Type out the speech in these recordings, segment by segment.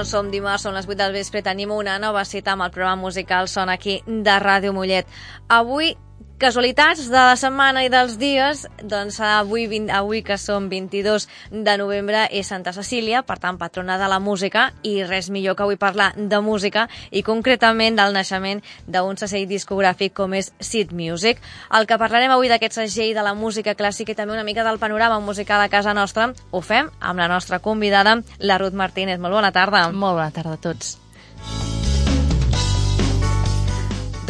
Doncs som dimarts, són les 8 del vespre, tenim una nova cita amb el programa musical Son aquí de Ràdio Mollet. Avui casualitats de la setmana i dels dies, doncs avui, 20, avui que som 22 de novembre és Santa Cecília, per tant patrona de la música i res millor que avui parlar de música i concretament del naixement d'un segell discogràfic com és Sid Music. El que parlarem avui d'aquest segell de la música clàssica i també una mica del panorama musical a casa nostra ho fem amb la nostra convidada, la Ruth Martínez. Molt bona tarda. Molt bona tarda a tots.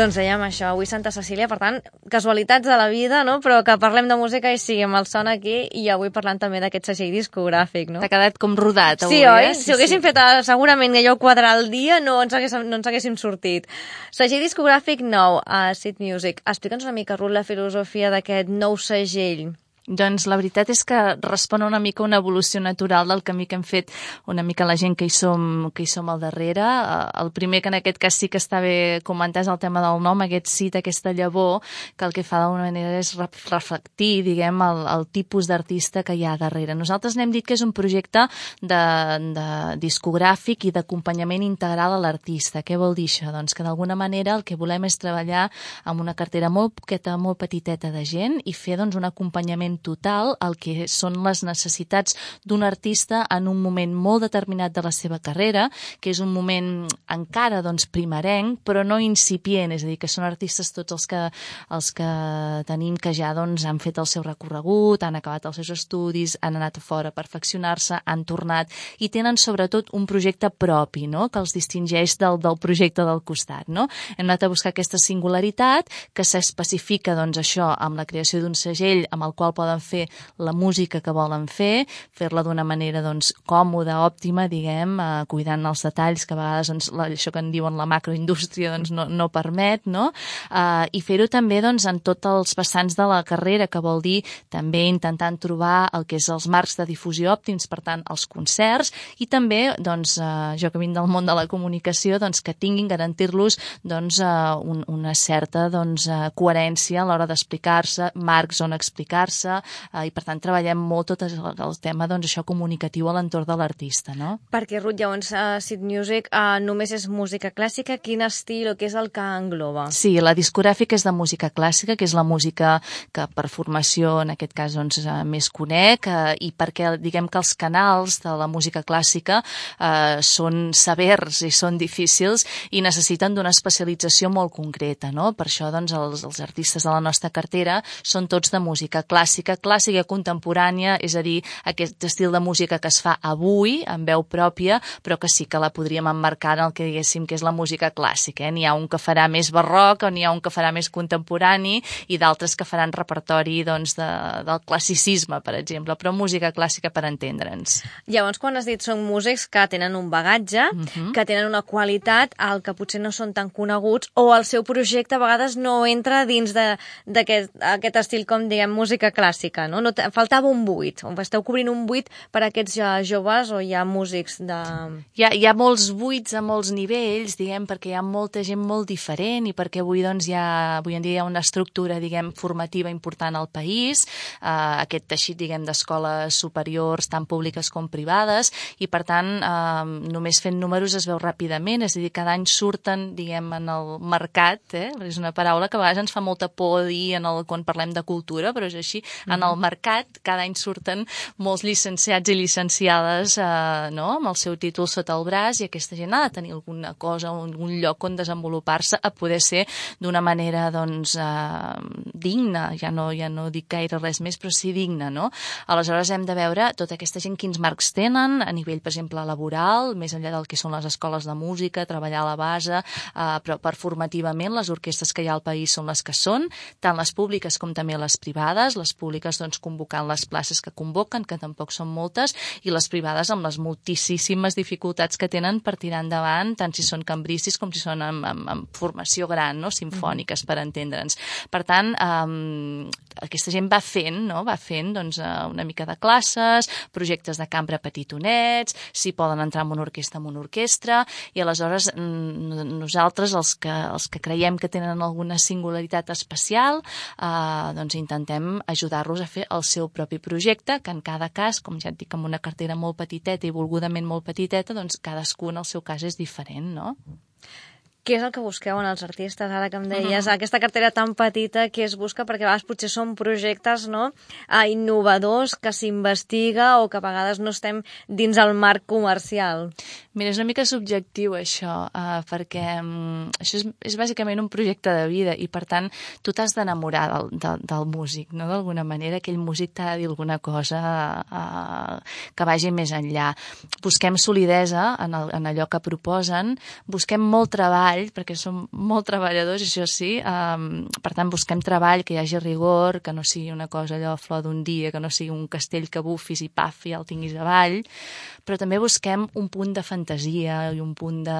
Doncs dèiem això, avui Santa Cecília, per tant, casualitats de la vida, no? però que parlem de música i siguem el son aquí i avui parlant també d'aquest segell discogràfic, no? T'ha quedat com rodat avui, sí, oi? eh? Si ho haguéssim sí. fet eh, segurament allò quadrar el dia no ens, hagués, no ens haguéssim sortit. Segell discogràfic nou a Seed Music. Explica'ns una mica, Ruth, la filosofia d'aquest nou segell. Doncs la veritat és que respon una mica a una evolució natural del camí que hem fet una mica la gent que hi som, que hi som al darrere. Eh, el primer que en aquest cas sí que està bé comentar és el tema del nom, aquest cit, aquesta llavor, que el que fa d'alguna manera és reflectir, diguem, el, el tipus d'artista que hi ha darrere. Nosaltres n'hem dit que és un projecte de, de discogràfic i d'acompanyament integral a l'artista. Què vol dir això? Doncs que d'alguna manera el que volem és treballar amb una cartera molt poqueta, molt petiteta de gent i fer doncs, un acompanyament total el que són les necessitats d'un artista en un moment molt determinat de la seva carrera, que és un moment encara doncs, primerenc, però no incipient, és a dir, que són artistes tots els que, els que tenim que ja doncs, han fet el seu recorregut, han acabat els seus estudis, han anat a fora a perfeccionar-se, han tornat i tenen sobretot un projecte propi, no?, que els distingeix del, del projecte del costat. No? Hem anat a buscar aquesta singularitat que s'especifica doncs, això amb la creació d'un segell amb el qual poden fer la música que volen fer, fer-la d'una manera doncs, còmoda, òptima, diguem, eh, cuidant els detalls que a vegades la, això que en diuen la macroindústria doncs, no, no permet, no? Eh, I fer-ho també doncs, en tots els vessants de la carrera, que vol dir també intentant trobar el que és els marcs de difusió òptims, per tant, els concerts, i també, doncs, eh, jo que vinc del món de la comunicació, doncs, que tinguin, garantir-los doncs, eh, un, una certa doncs, eh, coherència a l'hora d'explicar-se, marcs on explicar-se, eh, i per tant treballem molt tot el, el tema doncs, això comunicatiu a l'entorn de l'artista. No? Perquè, Ruth, llavors, uh, Sid Music uh, només és música clàssica, quin estil o què és el que engloba? Sí, la discogràfica és de música clàssica, que és la música que per formació, en aquest cas, doncs, uh, més conec, uh, i perquè, diguem que els canals de la música clàssica uh, són severs i són difícils i necessiten d'una especialització molt concreta, no? Per això, doncs, els, els artistes de la nostra cartera són tots de música clàssica música clàssica contemporània, és a dir, aquest estil de música que es fa avui, amb veu pròpia, però que sí que la podríem emmarcar en el que diguéssim que és la música clàssica. Eh? N'hi ha un que farà més barroc, o n'hi ha un que farà més contemporani, i d'altres que faran repertori doncs, de, del classicisme, per exemple, però música clàssica per entendre'ns. Llavors, quan has dit són músics que tenen un bagatge, uh mhm. -huh. que tenen una qualitat, el que potser no són tan coneguts, o el seu projecte a vegades no entra dins d'aquest estil, com diguem, música clàssica clàssica, no? no faltava un buit. Esteu cobrint un buit per a aquests joves o hi ha músics de... Hi ha, hi ha molts buits a molts nivells, diguem, perquè hi ha molta gent molt diferent i perquè avui, doncs, hi ha, avui en dia hi ha una estructura, diguem, formativa important al país, eh, aquest teixit, diguem, d'escoles superiors, tant públiques com privades, i per tant, eh, només fent números es veu ràpidament, és a dir, cada any surten, diguem, en el mercat, eh? és una paraula que a vegades ens fa molta por dir en el, quan parlem de cultura, però és així, en el mercat cada any surten molts llicenciats i llicenciades eh, no? amb el seu títol sota el braç i aquesta gent ha de tenir alguna cosa, algun lloc on desenvolupar-se a poder ser d'una manera doncs, eh, digna, ja no, ja no dic gaire res més, però sí digna. No? Aleshores hem de veure tota aquesta gent quins marcs tenen a nivell, per exemple, laboral, més enllà del que són les escoles de música, treballar a la base, eh, però per formativament les orquestres que hi ha al país són les que són, tant les públiques com també les privades, les públiques públiques doncs, convocant les places que convoquen, que tampoc són moltes, i les privades amb les moltíssimes dificultats que tenen per tirar endavant, tant si són cambricis com si són amb, amb, amb formació gran, no? sinfòniques, per entendre'ns. Per tant, eh, aquesta gent va fent, no? va fent doncs, eh, una mica de classes, projectes de cambra petitonets, si poden entrar en una orquestra, en una orquestra, i aleshores nosaltres, els que, els que creiem que tenen alguna singularitat especial, eh, doncs intentem ajudar ajudar-los a fer el seu propi projecte, que en cada cas, com ja et dic, amb una cartera molt petiteta i volgudament molt petiteta, doncs cadascú en el seu cas és diferent, no? Què és el que busqueu en els artistes, ara que em deies, uh -huh. aquesta cartera tan petita, què es busca? Perquè a vegades potser són projectes no? uh, innovadors que s'investiga o que a vegades no estem dins el marc comercial. Mira, és una mica subjectiu això, uh, perquè um, això és, és bàsicament un projecte de vida i per tant tu t'has d'enamorar del, del, del músic, no? D'alguna manera aquell músic t'ha de dir alguna cosa uh, que vagi més enllà. Busquem solidesa en, el, en allò que proposen, busquem molt treball treball, perquè som molt treballadors, això sí, um, per tant busquem treball, que hi hagi rigor, que no sigui una cosa allò flor d'un dia, que no sigui un castell que bufis i paf i el tinguis avall, però també busquem un punt de fantasia i un punt de...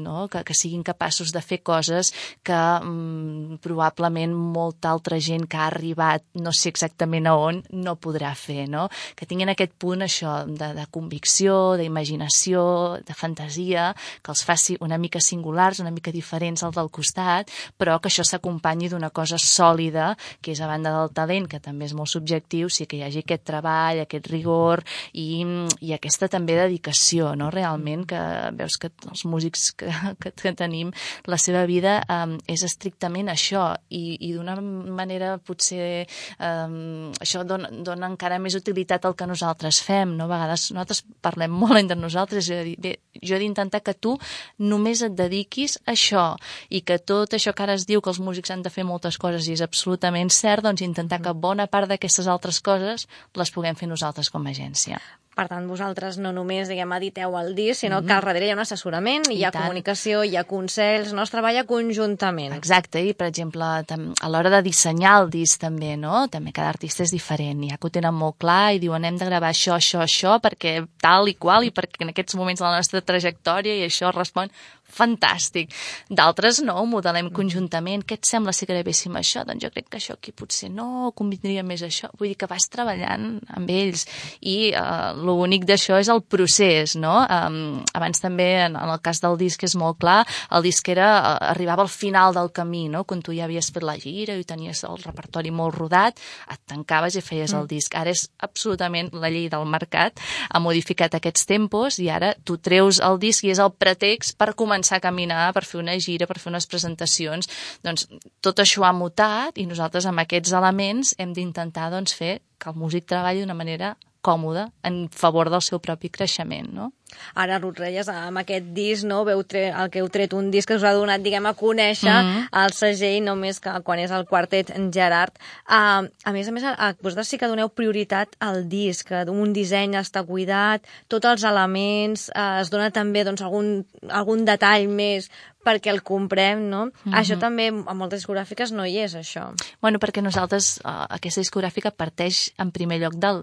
No? Que, que siguin capaços de fer coses que um, probablement molta altra gent que ha arribat, no sé exactament a on, no podrà fer, no? Que tinguin aquest punt, això, de, de convicció, d'imaginació, de fantasia, que els faci una mica singulars, una mica diferents al del costat, però que això s'acompanyi d'una cosa sòlida, que és a banda del talent, que també és molt subjectiu, sí que hi hagi aquest treball, aquest rigor i, i aquesta també dedicació, no? realment, que veus que els músics que, que, que tenim, la seva vida um, és estrictament això, i, i d'una manera potser um, això dona, dona encara més utilitat al que nosaltres fem, no? A vegades nosaltres parlem molt entre nosaltres, jo he, bé, jo he d'intentar que tu només et dediquis a això i que tot això que ara es diu que els músics han de fer moltes coses i és absolutament cert, doncs intentar que bona part d'aquestes altres coses les puguem fer nosaltres com a agència. Per tant, vosaltres no només, diguem, editeu el disc, sinó mm -hmm. que al darrere hi ha un assessorament, I hi ha tant. comunicació, hi ha consells, no es treballa conjuntament. Exacte, i per exemple, a l'hora de dissenyar el disc també, no? També cada artista és diferent, hi ha que ho tenen molt clar i diuen hem de gravar això, això, això, perquè tal i qual, i perquè en aquests moments de la nostra trajectòria i això respon fantàstic. D'altres no, ho modelem conjuntament. Què et sembla si gravéssim això? Doncs jo crec que això aquí potser no, convindria més això. Vull dir que vas treballant amb ells i lo bonic d'això és el procés, no? Um, abans també, en, en el cas del disc és molt clar, el disc era, uh, arribava al final del camí, no? Quan tu ja havies fet la gira i tenies el repertori molt rodat, et tancaves i feies mm. el disc. Ara és absolutament la llei del mercat, ha modificat aquests tempos i ara tu treus el disc i és el pretext per començar començar a caminar, per fer una gira, per fer unes presentacions, doncs tot això ha mutat i nosaltres amb aquests elements hem d'intentar doncs, fer que el músic treballi d'una manera còmode en favor del seu propi creixement, no? Ara, Ruth Reyes, amb aquest disc, no, veu tre el que heu tret un disc que us ha donat, diguem, a conèixer mm -hmm. el segell, només que quan és el quartet Gerard. Uh, a més a més, a, vosaltres sí que doneu prioritat al disc, que un disseny està cuidat, tots els elements, uh, es dona també doncs, algun, algun detall més perquè el comprem, no? Mm -hmm. Això també a moltes discogràfiques no hi és, això. Bueno, perquè nosaltres, uh, aquesta discogràfica parteix en primer lloc del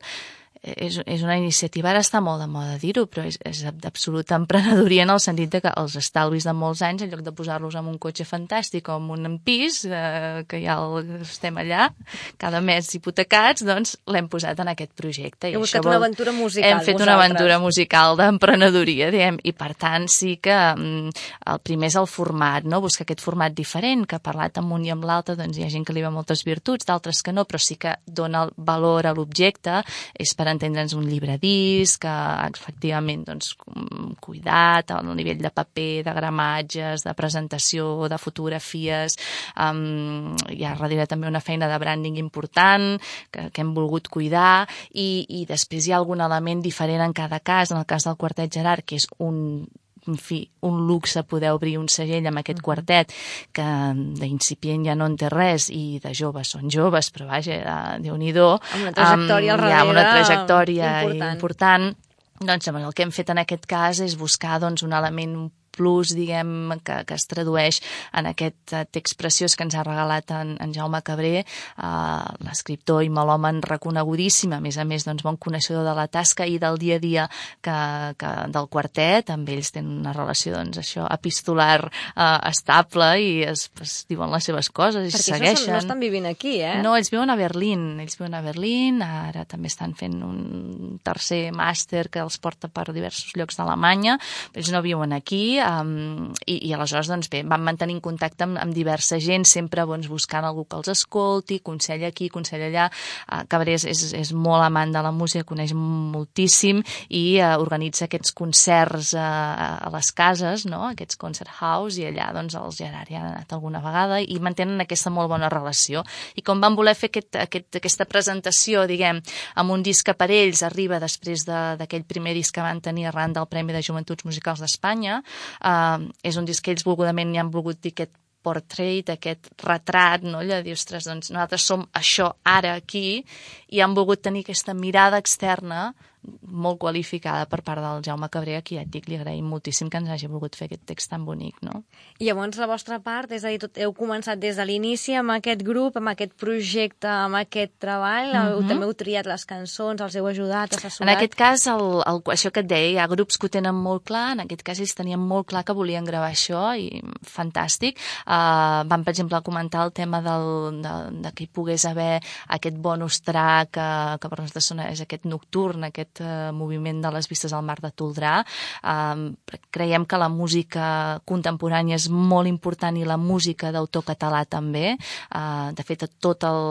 és, és una iniciativa, ara està molt de moda dir-ho, però és, és d'absoluta emprenedoria en el sentit de que els estalvis de molts anys, en lloc de posar-los en un cotxe fantàstic o en un pis, eh, que ja el, estem allà, cada mes hipotecats, doncs l'hem posat en aquest projecte. Heu buscat una aventura musical, Hem fet vosaltres. una aventura musical d'emprenedoria, diguem, i per tant sí que mm, el primer és el format, no? buscar aquest format diferent, que ha parlat amb un i amb l'altre, doncs hi ha gent que li va moltes virtuts, d'altres que no, però sí que dona valor a l'objecte, és per entendre'ns un llibre disc, efectivament doncs, cuidat al nivell de paper, de gramatges, de presentació, de fotografies. Um, hi ha darrere també una feina de branding important que, que hem volgut cuidar i, i després hi ha algun element diferent en cada cas. En el cas del quartet Gerard, que és un en fi, un luxe poder obrir un segell amb aquest quartet que d'incipient ja no en té res i de joves són joves, però vaja, déu-n'hi-do. Amb una trajectòria um, al darrere Hi ha una trajectòria important. important. Doncs el que hem fet en aquest cas és buscar doncs, un element plus, diguem, que, que es tradueix en aquest eh, text preciós que ens ha regalat en, en Jaume Cabré, uh, l'escriptor i melòman reconegudíssim, a més a més, doncs, bon coneixedor de la tasca i del dia a dia que, que del quartet, amb ells tenen una relació, doncs, això, epistolar uh, estable i es, es diuen les seves coses i Perquè segueixen. no estan vivint aquí, eh? No, ells viuen a Berlín, ells viuen a Berlín, ara també estan fent un tercer màster que els porta per diversos llocs d'Alemanya, ells no viuen aquí, um, i, i aleshores, doncs bé, vam mantenir contacte amb, amb diversa gent, sempre doncs, buscant algú que els escolti, consell aquí, consell allà. Uh, Cabré és, és, és molt amant de la música, coneix moltíssim i uh, organitza aquests concerts uh, a les cases, no? aquests concert house, i allà doncs, el Gerard ja ha anat alguna vegada i mantenen aquesta molt bona relació. I com van voler fer aquest, aquest, aquesta presentació, diguem, amb un disc que per ells arriba després d'aquell de, primer disc que van tenir arran del Premi de Joventuts Musicals d'Espanya, és un disc que ells volgudament hi han volgut dir aquest portrait, aquest retrat, no? allò de dir, ostres, doncs nosaltres som això ara aquí i han volgut tenir aquesta mirada externa molt qualificada per part del Jaume Cabré, a qui ja et dic, li agraïm moltíssim que ens hagi volgut fer aquest text tan bonic, no? I llavors la vostra part, és a dir, tot, heu començat des de l'inici amb aquest grup, amb aquest projecte, amb aquest treball, mm -hmm. també heu triat les cançons, els heu ajudat, assessorat... En aquest cas, el, el, això que et deia, hi ha grups que ho tenen molt clar, en aquest cas ells tenien molt clar que volien gravar això, i fantàstic. Uh, van, per exemple, comentar el tema del, de, de que hi pogués haver aquest bonus track, que, que per nosaltres és aquest nocturn, aquest eh, moviment de les vistes al mar de Toldrà. Eh, creiem que la música contemporània és molt important i la música d'autor català també. Eh, de fet, tots el,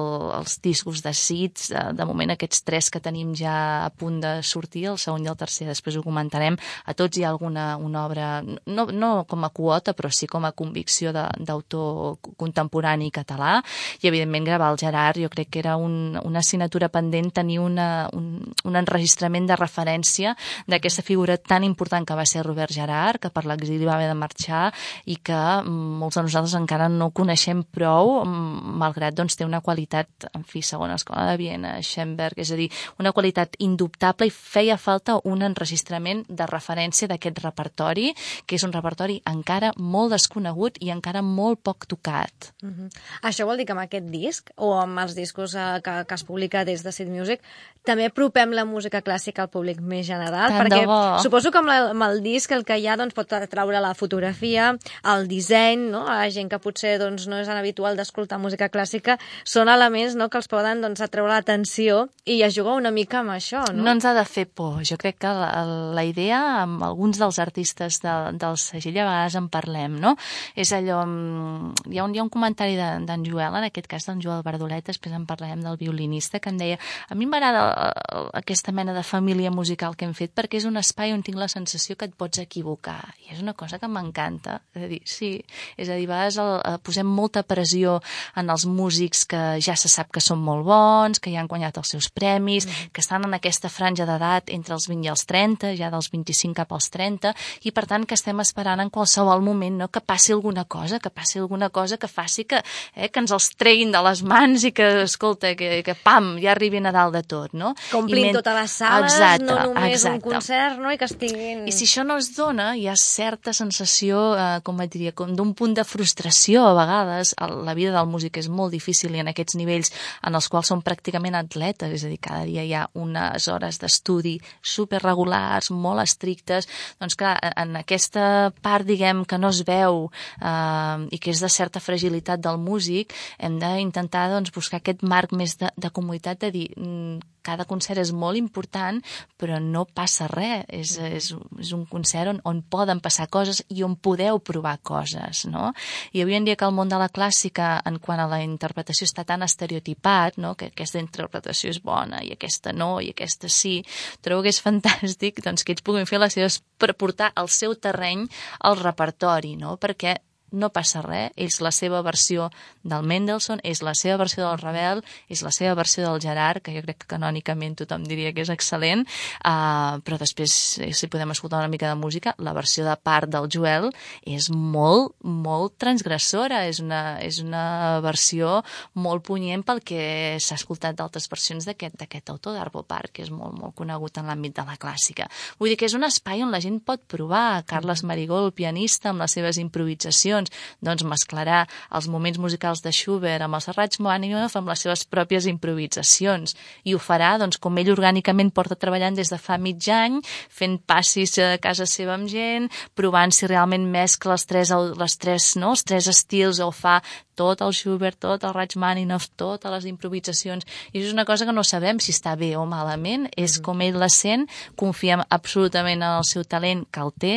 els discos de Cits, de, de moment aquests tres que tenim ja a punt de sortir, el segon i el tercer, després ho comentarem, a tots hi ha alguna una obra, no, no com a quota, però sí com a convicció d'autor contemporani català, i evidentment gravar el Gerard, jo crec que era un, una assignatura pendent tenir una, un, un enregistrament element de referència d'aquesta figura tan important que va ser Robert Gerard, que per l'exili va haver de marxar i que mm, molts de nosaltres encara no coneixem prou, mm, malgrat doncs, té una qualitat, en fi, segons l'Escola de Viena, Schoenberg, és a dir, una qualitat indubtable i feia falta un enregistrament de referència d'aquest repertori, que és un repertori encara molt desconegut i encara molt poc tocat. Uh -huh. Això vol dir que amb aquest disc, o amb els discos eh, que, que es publica des de Sid Music, també apropem la música clàssica clàssic al públic més general, Tant perquè suposo que amb, la, amb el disc el que hi ha doncs, pot atraure la fotografia, el disseny, no? a la gent que potser doncs, no és habitual d'escoltar música clàssica, són elements no, que els poden doncs, atreure l'atenció i es juga una mica amb això. No? no ens ha de fer por. Jo crec que la, la idea, amb alguns dels artistes de, del segell, a vegades en parlem, no? És allò... Mm, hi ha un, hi ha un comentari d'en de, Joel, en aquest cas d'en Joel Bardolet, després en parlarem del violinista, que em deia a mi m'agrada eh, aquesta mena de família musical que hem fet perquè és un espai on tinc la sensació que et pots equivocar i és una cosa que m'encanta és a dir, sí, és a dir, a vegades el, eh, posem molta pressió en els músics que ja se sap que són molt bons que ja han guanyat els seus premis mm. que estan en aquesta franja d'edat entre els 20 i els 30, ja dels 25 cap als 30 i per tant que estem esperant en qualsevol moment no, que passi alguna cosa que passi alguna cosa que faci que, eh, que ens els treguin de les mans i que, escolta, que, que pam, ja arribin a dalt de tot, no? Que omplin tota la sala sales, exacte, no només exacte. un concert, no? I que estiguin... I si això no es dona, hi ha certa sensació, eh, com et diria, com d'un punt de frustració a vegades. La vida del músic és molt difícil i en aquests nivells en els quals són pràcticament atletes, és a dir, cada dia hi ha unes hores d'estudi superregulars, molt estrictes, doncs clar, en aquesta part, diguem, que no es veu eh, i que és de certa fragilitat del músic, hem d'intentar doncs, buscar aquest marc més de, de comunitat, de dir, mm, cada concert és molt important, però no passa res. És, és, és un concert on, on poden passar coses i on podeu provar coses, no? I avui en dia que el món de la clàssica, en quant a la interpretació, està tan estereotipat, no? que aquesta interpretació és bona i aquesta no, i aquesta sí, trobo que és fantàstic doncs, que ells puguin fer les seves per portar el seu terreny al repertori, no? perquè no passa res, és la seva versió del Mendelssohn, és la seva versió del Ravel, és la seva versió del Gerard, que jo crec que canònicament tothom diria que és excel·lent, uh, però després, eh, si podem escoltar una mica de música, la versió de part del Joel és molt, molt transgressora, és una, és una versió molt punyent pel que s'ha escoltat d'altres versions d'aquest autor d'Arbo Park, que és molt, molt conegut en l'àmbit de la clàssica. Vull dir que és un espai on la gent pot provar. Carles Marigol, el pianista, amb les seves improvisacions, composicions, doncs mesclarà els moments musicals de Schubert amb els Rachmaninoff amb les seves pròpies improvisacions i ho farà doncs, com ell orgànicament porta treballant des de fa mig any, fent passis a casa seva amb gent, provant si realment mescla els tres, les tres, no? els tres estils o fa tot el Schubert, tot el Rachmaninoff, totes les improvisacions. I això és una cosa que no sabem si està bé o malament, és com ell la sent, confiem absolutament en el seu talent que el té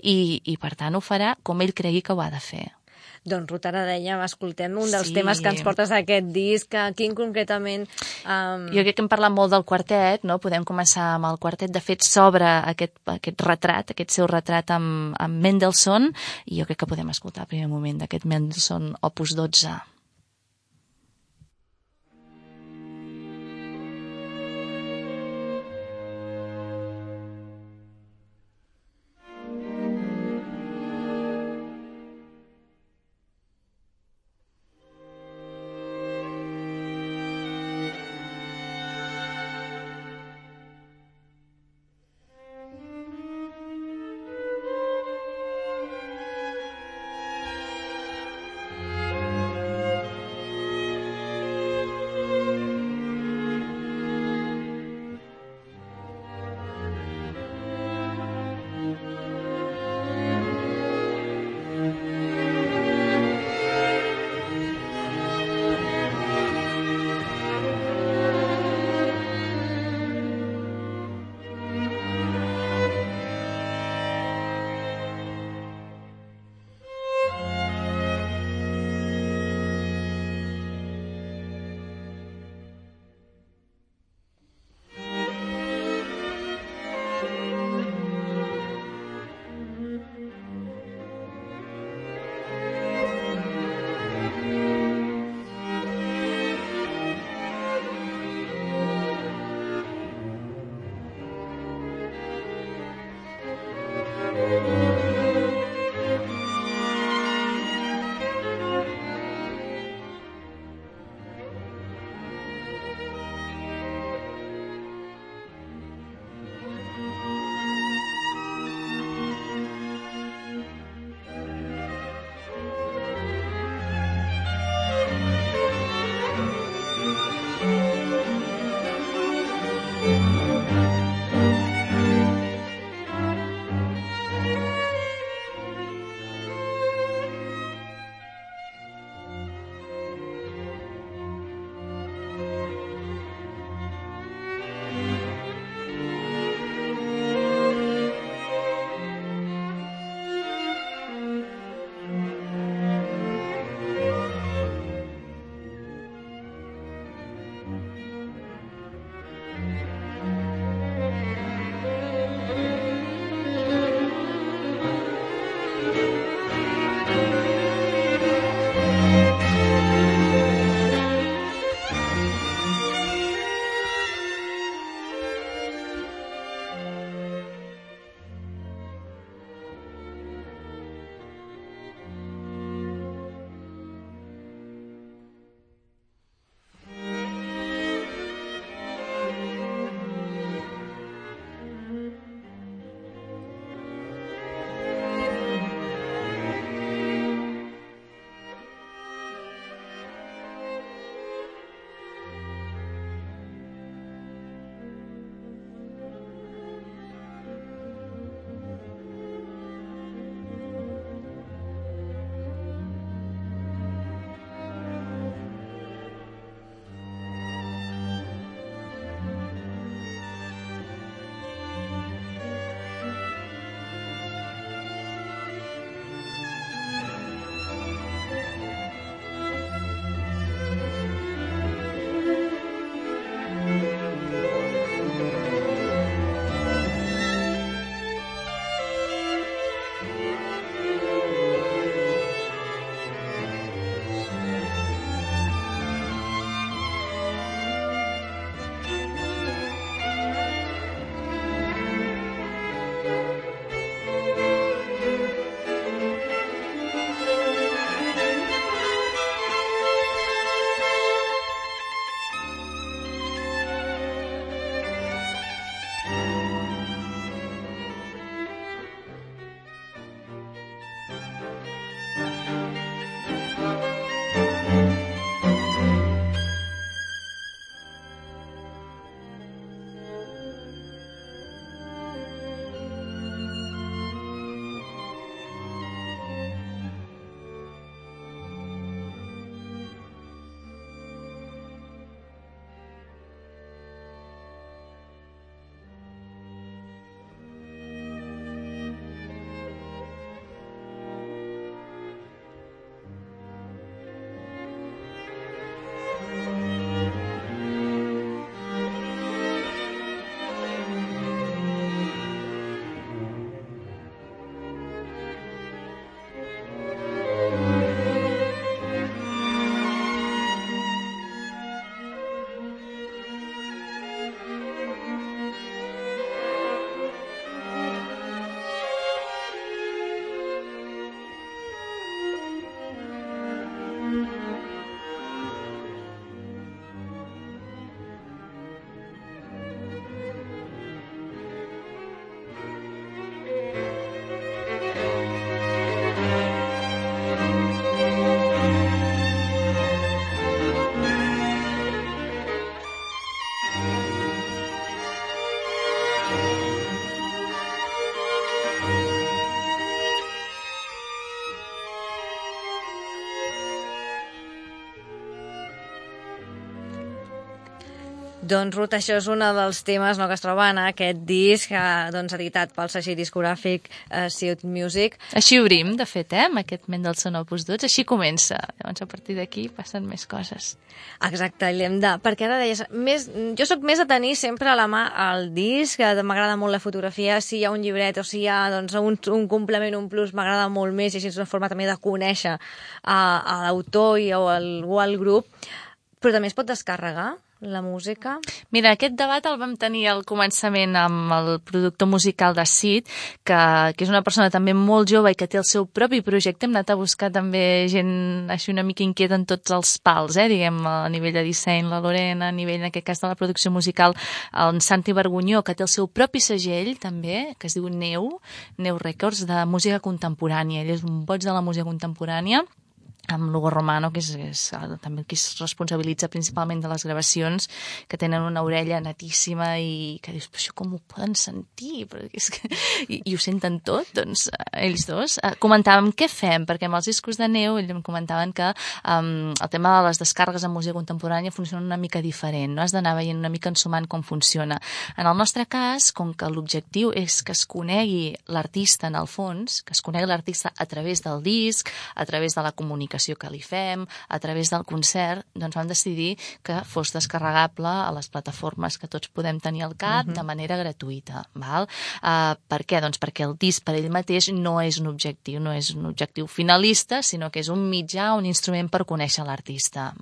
i, i per tant ho farà com ell cregui que ho ha de fer. Doncs Ruth, ara dèiem, escoltem un dels sí. temes que ens portes a aquest disc, quin concretament... Um... Jo crec que hem parlat molt del quartet, no? Podem començar amb el quartet. De fet, s'obre aquest, aquest retrat, aquest seu retrat amb, amb Mendelssohn, i jo crec que podem escoltar el primer moment d'aquest Mendelssohn Opus 12. Doncs, Ruth, això és un dels temes no, que es troba en aquest disc eh, doncs, editat pel segell discogràfic eh, Ciut Music. Així obrim, de fet, eh, amb aquest ment del son opus 12. Així comença. Llavors, a partir d'aquí passen més coses. Exacte, i l'hem de... Perquè ara deies... Més... Jo sóc més a tenir sempre a la mà el disc, que m'agrada molt la fotografia, si hi ha un llibret o si hi ha doncs, un, un complement, un plus, m'agrada molt més, i així és una forma també de conèixer a, a l'autor o, el, o el grup. Però també es pot descarregar la música? Mira, aquest debat el vam tenir al començament amb el productor musical de Cid, que, que és una persona també molt jove i que té el seu propi projecte. Hem anat a buscar també gent així una mica inquieta en tots els pals, eh? diguem, a nivell de disseny, la Lorena, a nivell, en aquest cas, de la producció musical, el Santi Vergonyó, que té el seu propi segell, també, que es diu Neu, Neu Records, de música contemporània. Ell és un boig de la música contemporània amb Lugo Romano, que és, és també qui es responsabilitza principalment de les gravacions, que tenen una orella netíssima i que dius, però això com ho poden sentir? És que... I, I ho senten tot, doncs, ells dos. Uh, comentàvem què fem, perquè amb els discos de neu ells em comentaven que um, el tema de les descarregues en música contemporània funciona una mica diferent, no? Has d'anar veient una mica ensumant com funciona. En el nostre cas, com que l'objectiu és que es conegui l'artista en el fons, que es conegui l'artista a través del disc, a través de la comunicació comunicació que li fem, a través del concert, doncs vam decidir que fos descarregable a les plataformes que tots podem tenir al cap uh -huh. de manera gratuïta. Val? Uh, per què? Doncs perquè el disc per ell mateix no és un objectiu, no és un objectiu finalista, sinó que és un mitjà, un instrument per conèixer l'artista.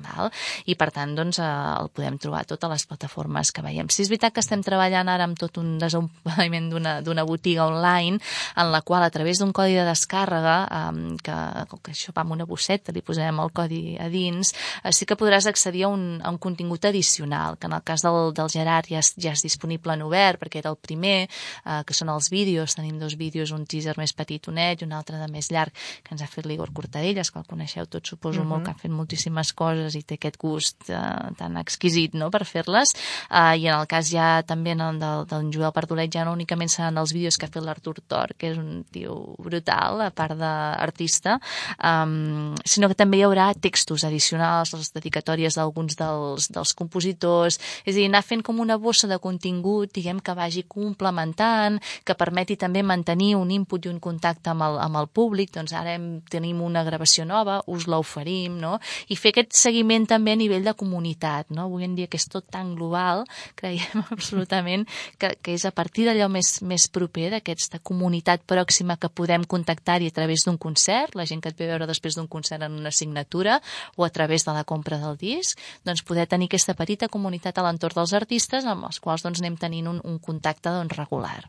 I per tant, doncs, uh, el podem trobar a totes les plataformes que veiem. Si és veritat que estem treballant ara amb tot un desenvolupament d'una botiga online en la qual a través d'un codi de descàrrega um, que, que això va amb una bosseta li posarem el codi a dins, eh, sí que podràs accedir a un, a un contingut addicional, que en el cas del, del Gerard ja és, ja és disponible en obert, perquè era el primer, eh, que són els vídeos, tenim dos vídeos, un teaser més petitonet i un altre de més llarg, que ens ha fet l'Igor Cortadelles, que el coneixeu tots, suposo uh -huh. molt, que ha fet moltíssimes coses i té aquest gust eh, tan exquisit no?, per fer-les, eh, i en el cas ja també en del, del Joel Pardolet ja no únicament seran els vídeos que ha fet l'Artur Tor, que és un tio brutal, a part d'artista, um, sinó que també hi haurà textos addicionals, les dedicatòries d'alguns dels, dels compositors, és a dir, anar fent com una bossa de contingut, diguem, que vagi complementant, que permeti també mantenir un input i un contacte amb el, amb el públic, doncs ara hem, tenim una gravació nova, us l'oferim, no? I fer aquest seguiment també a nivell de comunitat, no? Avui en dia que és tot tan global, creiem absolutament que, que és a partir d'allò més, més proper, d'aquesta comunitat pròxima que podem contactar-hi a través d'un concert, la gent que et ve veure després d'un concert en una signatura o a través de la compra del disc, doncs poder tenir aquesta petita comunitat a l'entorn dels artistes amb els quals doncs, anem tenint un, un contacte doncs, regular.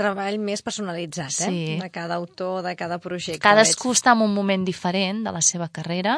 Treball més personalitzat, eh? Sí. De cada autor, de cada projecte. Cadascú està en un moment diferent de la seva carrera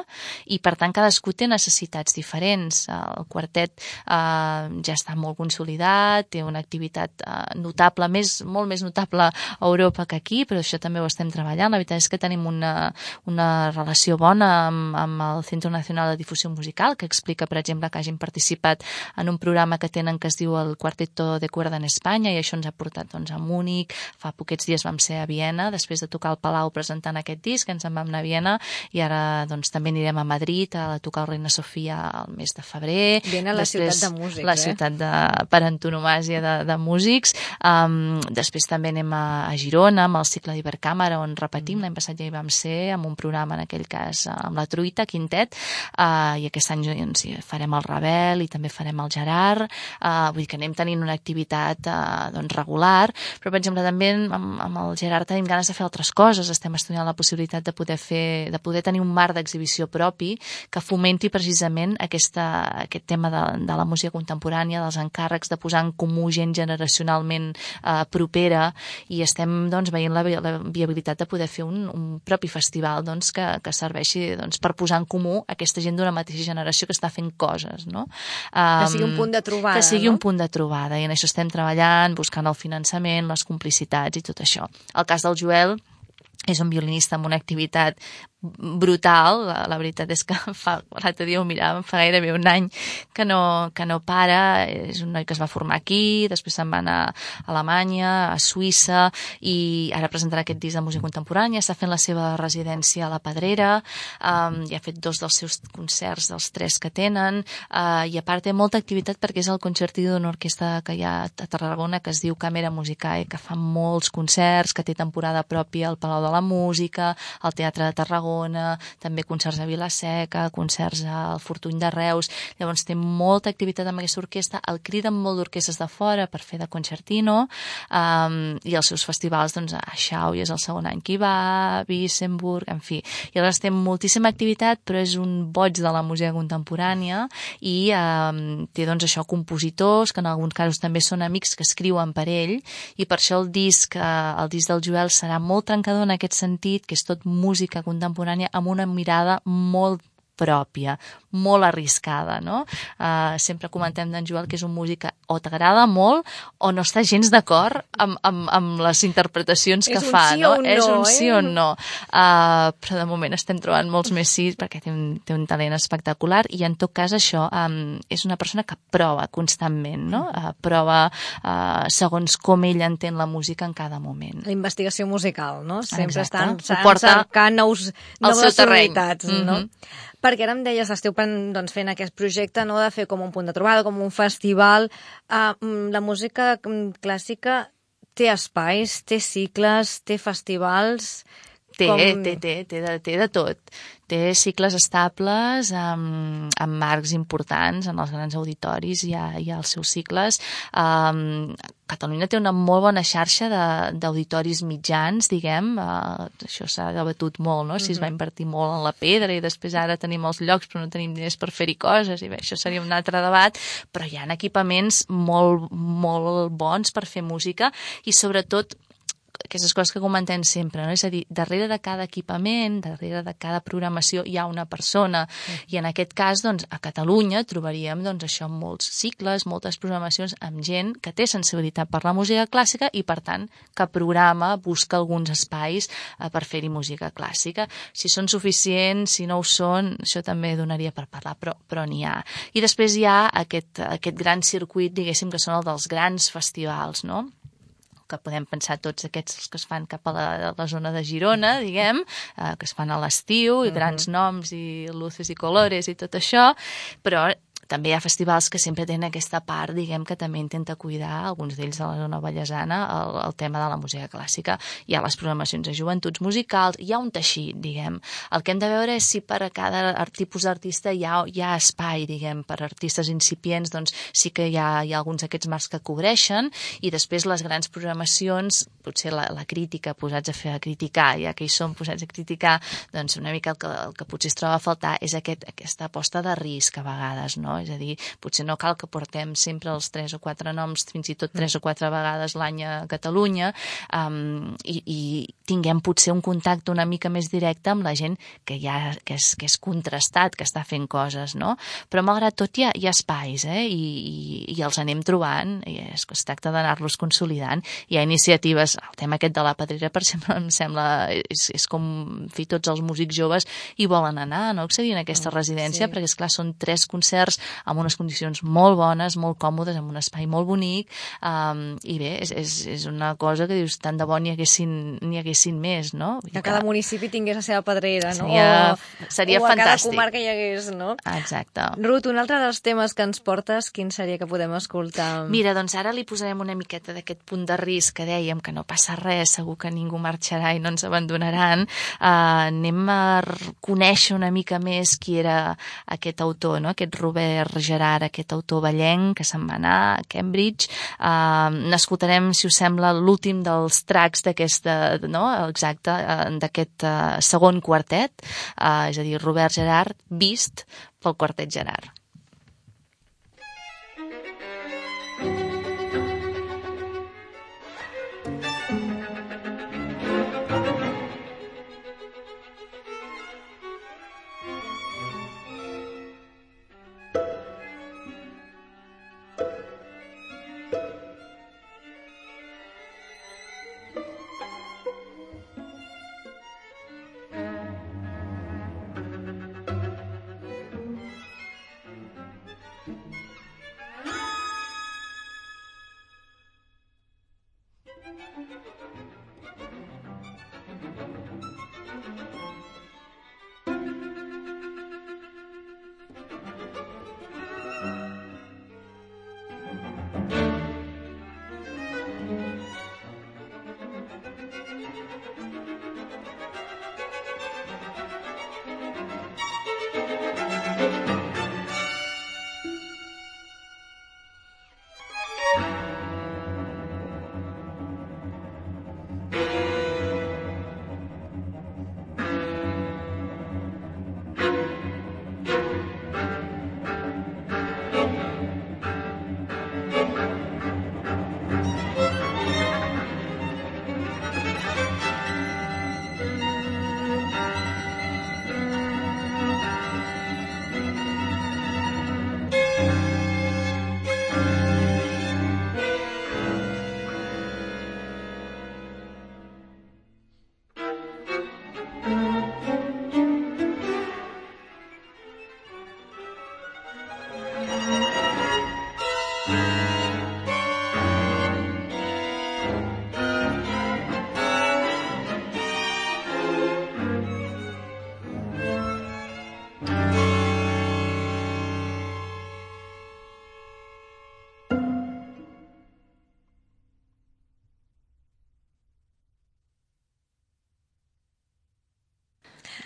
i, per tant, cadascú té necessitats diferents. El quartet eh, ja està molt consolidat, té una activitat eh, notable, més, molt més notable a Europa que aquí, però això també ho estem treballant. La veritat és que tenim una, una relació bona amb, amb el Centre Nacional de Difusió Musical, que explica, per exemple, que hagin participat en un programa que tenen que es diu el Quarteto de Cuerda en Espanya i això ens ha portat doncs, a Múnich, fa poquets dies vam ser a Viena, després de tocar al Palau presentant aquest disc, ens en vam anar a Viena i ara doncs, també anirem a Madrid a tocar el Reina Sofia el mes de febrer. Viena, la després, ciutat de músics, La eh? ciutat de, per antonomàsia de, de músics. Um, després també anem a, a Girona amb el cicle d'Ibercàmera on repetim, mm. l'any passat ja hi vam ser amb un programa en aquell cas amb la Truita, Quintet, uh, i aquest any doncs, farem el Rebel i també farem el Gerard, uh, vull dir que anem tenint una activitat uh, doncs, regular, però per exemple també amb, amb el Gerard tenim ganes de fer altres coses, estem estudiant la possibilitat de poder fer, de poder tenir un marc d'exhibició propi que fomenti precisament aquesta, aquest tema de, de la música contemporània, dels encàrrecs, de posar en comú gent generacionalment uh, propera i estem doncs, veient la, la viabilitat de poder fer un, un propi festival doncs, que, que serveixi doncs, per posar en comú aquesta gent d'una mateixa generació que està fent coses. No? Um, que sigui un punt de trobada. Que sigui no? un punt de trobada i en això estem treballant, buscant el finançament, les complicitats i tot això. El cas del Joel és un violinista amb una activitat brutal. La, la veritat és que fa, l'altre dia ho miràvem, fa gairebé un any que no, que no para. És un noi que es va formar aquí, després se'n va anar a Alemanya, a Suïssa, i ara presentarà aquest disc de música contemporània, està fent la seva residència a la Pedrera, um, i ha fet dos dels seus concerts, dels tres que tenen, uh, i a part té molta activitat perquè és el concertí d'una orquestra que hi ha a Tarragona que es diu Càmera Musicae, que fa molts concerts, que té temporada pròpia al Palau de la Música, al Teatre de Tarragona, també concerts a Vilaseca, concerts al Fortuny de Reus, llavors té molta activitat amb aquesta orquestra, el criden molt d'orquestres de fora per fer de concertino, um, i els seus festivals, doncs, a Xau, és el segon any que hi va, a Wissenburg, en fi. I aleshores té moltíssima activitat, però és un boig de la música contemporània i um, té, doncs, això, compositors, que en alguns casos també són amics que escriuen per ell, i per això el disc, uh, el disc del Joel serà molt trencador en aquest sentit, que és tot música contemporània amb una mirada molt pròpia, molt arriscada, no? Uh, sempre comentem d'en Joel que és un músic que o t'agrada molt o no està gens d'acord amb, amb, amb les interpretacions que fa, sí no? no? És un eh? sí o no. Uh, però de moment estem trobant molts més sí perquè té un, té un talent espectacular i en tot cas això um, és una persona que prova constantment, no? Uh, prova uh, segons com ell entén la música en cada moment. La investigació musical, no? Sempre Exacte. estan, estan cercant nous, noves terreny. sonoritats, no? Perquè ara em deies, esteu doncs, fent aquest projecte no, de fer com un punt de trobada, com un festival. Uh, la música mm, clàssica té espais, té cicles, té festivals... Té, Com- té, té, té de, té de tot. Té cicles estables amb, amb marcs importants en els grans auditoris, ha, hi ha els seus cicles. Um, Catalunya té una molt bona xarxa de- d'auditoris mitjans, diguem, uh, això s'ha debatut molt, no? Si es va invertir molt en la pedra i després ara tenim els llocs però no tenim diners per fer-hi coses i bé, això seria un altre debat, però hi ha equipaments molt, molt bons per fer música i sobretot aquestes coses que comentem sempre, no? és a dir, darrere de cada equipament, darrere de cada programació hi ha una persona i en aquest cas, doncs, a Catalunya trobaríem, doncs, això, molts cicles, moltes programacions amb gent que té sensibilitat per la música clàssica i, per tant, que programa, busca alguns espais eh, per fer-hi música clàssica. Si són suficients, si no ho són, això també donaria per parlar, però, però n'hi ha. I després hi ha aquest, aquest gran circuit, diguéssim, que són el dels grans festivals, no? Que podem pensar tots aquests que es fan cap a la, a la zona de Girona, diguem, eh, que es fan a l'estiu, i grans noms, i luces i colores i tot això, però també hi ha festivals que sempre tenen aquesta part, diguem, que també intenta cuidar, alguns d'ells de la zona ballesana, el, el tema de la música clàssica. Hi ha les programacions de joventuts musicals, hi ha un teixit, diguem. El que hem de veure és si per a cada tipus d'artista hi, ha, hi ha espai, diguem, per artistes incipients, doncs sí que hi ha, hi ha alguns d'aquests marcs que cobreixen, i després les grans programacions, potser la, la crítica, posats a fer a criticar, ja que hi som posats a criticar, doncs una mica el que, el que potser es troba a faltar és aquest, aquesta aposta de risc a vegades, no? És a dir, potser no cal que portem sempre els tres o quatre noms, fins i tot tres o quatre vegades l'any a Catalunya, um, i, i tinguem potser un contacte una mica més directe amb la gent que, ja, que, és, que és contrastat, que està fent coses, no? Però malgrat tot hi ha, hi ha espais, eh? I, i, i els anem trobant, i és, es tracta d'anar-los consolidant. Hi ha iniciatives, el tema aquest de la Pedrera, per exemple, em sembla, és, és com, fi, tots els músics joves hi volen anar, no accedir a aquesta residència, sí. perquè, és clar són tres concerts amb unes condicions molt bones, molt còmodes, amb un espai molt bonic, um, i bé, és, és, és una cosa que dius, tant de bo n'hi haguessin, haguessin més, no? Dir Que cada municipi tingués la seva pedrera, no? Seria- o, seria o a cada fantàstic. comarca hi hagués, no? Exacte. Ruth, un altre dels temes que ens portes, quin seria que podem escoltar? Mira, doncs ara li posarem una miqueta d'aquest punt de risc que dèiem que no passa res, segur que ningú marxarà i no ens abandonaran. Uh, anem a conèixer una mica més qui era aquest autor, no? aquest Robert Gerard, aquest autor ballenc que se'n va anar a Cambridge. Uh, N'escoltarem, si us sembla, l'últim dels tracks d'aquesta, no? exacte, uh, d'aquest uh, segon quartet, uh, és a dir, Robert Gerard, vist pel quartet Gerard.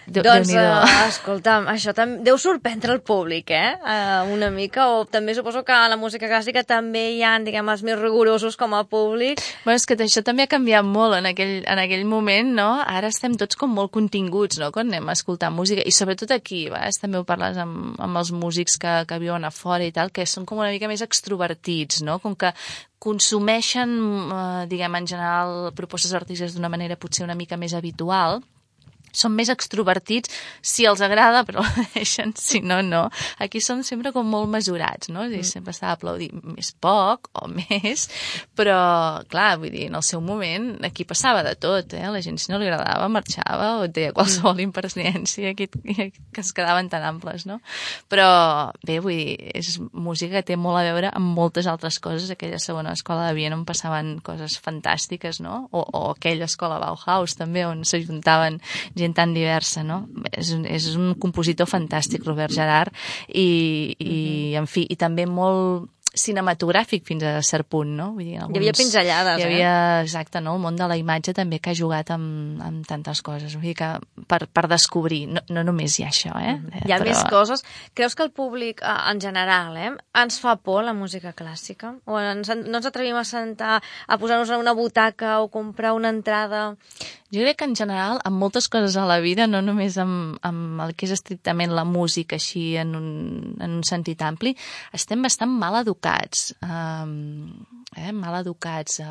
Déu, doncs, Déu uh, escolta'm, això també deu sorprendre el públic, eh? Uh, una mica, o també suposo que a la música clàssica també hi ha, diguem, els més rigorosos com a públic. Bueno, és que això també ha canviat molt en aquell, en aquell moment, no? Ara estem tots com molt continguts, no?, quan anem a escoltar música, i sobretot aquí, va? també ho parles amb, amb els músics que, que viuen a fora i tal, que són com una mica més extrovertits, no?, com que consumeixen, eh, diguem, en general, propostes artístiques d'una manera potser una mica més habitual, són més extrovertits si els agrada, però deixen, si no, no. Aquí som sempre com molt mesurats, no? I mm. sempre s'ha d'aplaudir més poc o més, però, clar, vull dir, en el seu moment aquí passava de tot, eh? La gent, si no li agradava, marxava o deia qualsevol impertinència que, que es quedaven tan amples, no? Però, bé, vull dir, és música que té molt a veure amb moltes altres coses. Aquella segona escola de Viena on passaven coses fantàstiques, no? O, o aquella escola Bauhaus, també, on s'ajuntaven gent gent tan diversa, no? És, és un compositor fantàstic, Robert Gerard, i, i en fi, i també molt cinematogràfic fins a cert punt, no? Vull dir, alguns... Hi havia pinzellades, Hi havia, eh? exacte, no? El món de la imatge també que ha jugat amb, amb tantes coses. Vull dir que per, per descobrir, no, no només hi ha això, eh? Hi ha Però... més coses. Creus que el públic, eh, en general, eh, ens fa por la música clàssica? O ens, no ens atrevim a sentar, a posar-nos en una butaca o comprar una entrada jo crec que en general, amb moltes coses a la vida, no només amb, amb el que és estrictament la música, així en un, en un sentit ampli, estem bastant mal educats. Um, eh, mal educats, eh,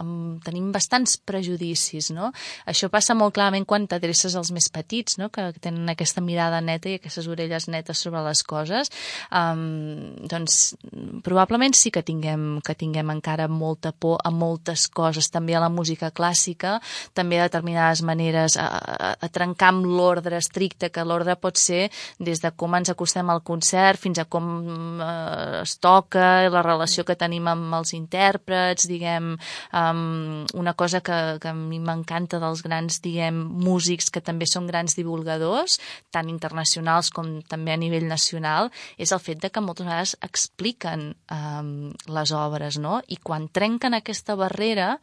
amb, tenim bastants prejudicis, no? Això passa molt clarament quan t'adreces als més petits, no? que tenen aquesta mirada neta i aquestes orelles netes sobre les coses. Um, doncs probablement sí que tinguem, que tinguem encara molta por a moltes coses, també a la música clàssica, també també determinades maneres a, a, a trencar amb l'ordre estricte, que l'ordre pot ser des de com ens acostem al concert fins a com eh, es toca, la relació que tenim amb els intèrprets, diguem, um, una cosa que, que a mi m'encanta dels grans, diguem, músics que també són grans divulgadors, tant internacionals com també a nivell nacional, és el fet de que moltes vegades expliquen um, les obres, no? I quan trenquen aquesta barrera,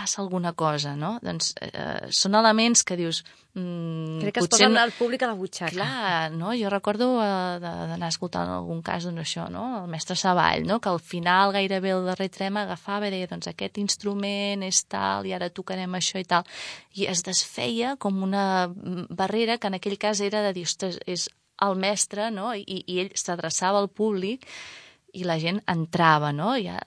passa alguna cosa, no? Doncs eh, són elements que dius... Mm, Crec que es posen no... al públic a la butxaca. Clar, no? Jo recordo eh, d'anar escoltant algun cas doncs això, no? El mestre Savall, no? Que al final gairebé el darrer trem agafava i deia, doncs aquest instrument és tal i ara tocarem això i tal. I es desfeia com una barrera que en aquell cas era de dir, ostres, és el mestre, no? I, i ell s'adreçava al públic i la gent entrava, no? Ja